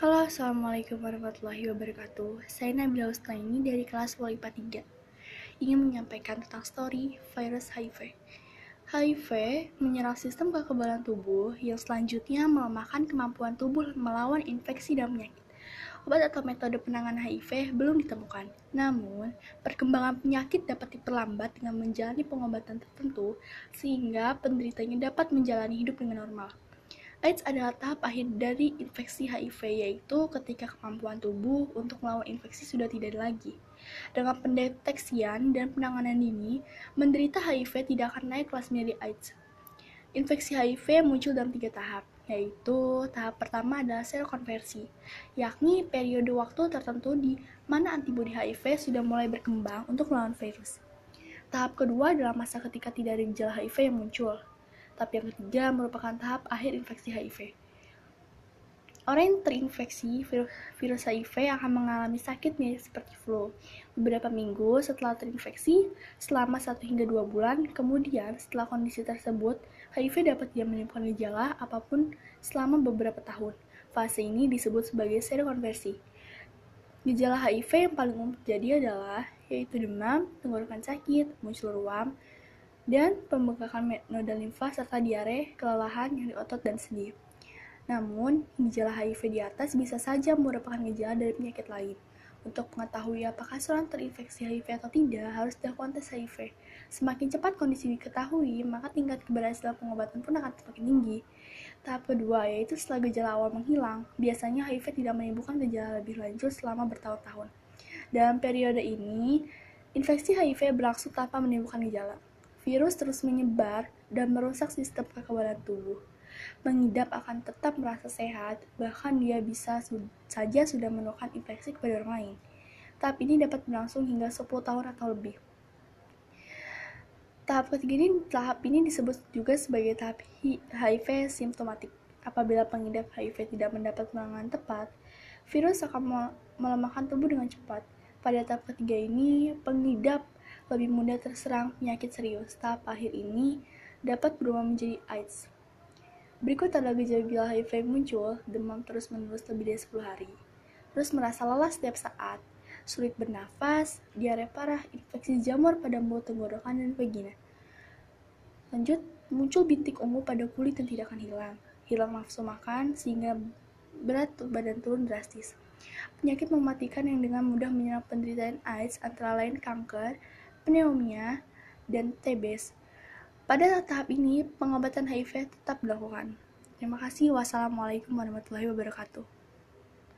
Halo, Assalamualaikum warahmatullahi wabarakatuh. Saya Nabila Ustaini dari kelas Walipa 3. Ingin menyampaikan tentang story virus HIV. HIV menyerang sistem kekebalan tubuh yang selanjutnya melemahkan kemampuan tubuh melawan infeksi dan penyakit. Obat atau metode penanganan HIV belum ditemukan. Namun, perkembangan penyakit dapat diperlambat dengan menjalani pengobatan tertentu sehingga penderitanya dapat menjalani hidup dengan normal. AIDS adalah tahap akhir dari infeksi HIV, yaitu ketika kemampuan tubuh untuk melawan infeksi sudah tidak ada lagi. Dengan pendeteksian dan penanganan dini, menderita HIV tidak akan naik kelas menjadi AIDS. Infeksi HIV muncul dalam tiga tahap, yaitu tahap pertama adalah sel konversi, yakni periode waktu tertentu di mana antibodi HIV sudah mulai berkembang untuk melawan virus. Tahap kedua adalah masa ketika tidak ada gejala HIV yang muncul, Tahap yang ketiga merupakan tahap akhir infeksi HIV. Orang yang terinfeksi virus, HIV akan mengalami sakit mirip seperti flu. Beberapa minggu setelah terinfeksi, selama 1 hingga 2 bulan, kemudian setelah kondisi tersebut, HIV dapat tidak menimbulkan gejala apa pun selama beberapa tahun. Fase ini disebut sebagai serokonversi. Gejala HIV yang paling umum terjadi adalah yaitu demam, tenggorokan sakit, muncul ruam, dan pembengkakan noda limfa serta diare, kelelahan, nyeri otot, dan sendi. Namun, gejala HIV di atas bisa saja merupakan gejala dari penyakit lain. Untuk mengetahui apakah seorang terinfeksi HIV atau tidak, harus dilakukan tes HIV. Semakin cepat kondisi diketahui, maka tingkat keberhasilan pengobatan pun akan semakin tinggi. Tahap kedua yaitu setelah gejala awal menghilang, biasanya HIV tidak menimbulkan gejala lebih lanjut selama bertahun-tahun. Dalam periode ini, infeksi HIV berlangsung tanpa menimbulkan gejala virus terus menyebar dan merusak sistem kekebalan tubuh. Mengidap akan tetap merasa sehat, bahkan dia bisa su saja sudah menemukan infeksi kepada orang lain. Tahap ini dapat berlangsung hingga 10 tahun atau lebih. Tahap ketiga ini, tahap ini disebut juga sebagai tahap HIV simptomatik. Apabila pengidap HIV tidak mendapat penanganan tepat, virus akan melemahkan tubuh dengan cepat. Pada tahap ketiga ini, pengidap lebih mudah terserang penyakit serius. Tahap akhir ini dapat berubah menjadi AIDS. Berikut adalah gejala HIV muncul, demam terus-menerus lebih dari 10 hari. Terus merasa lelah setiap saat, sulit bernafas, diare parah, infeksi jamur pada mulut tenggorokan dan vagina. Lanjut, muncul bintik ungu pada kulit yang tidak akan hilang. Hilang nafsu makan sehingga berat badan turun drastis. Penyakit mematikan yang dengan mudah menyerang penderitaan AIDS antara lain kanker, pneumonia, dan TBC. Pada tahap ini, pengobatan HIV tetap dilakukan. Terima kasih. Wassalamualaikum warahmatullahi wabarakatuh.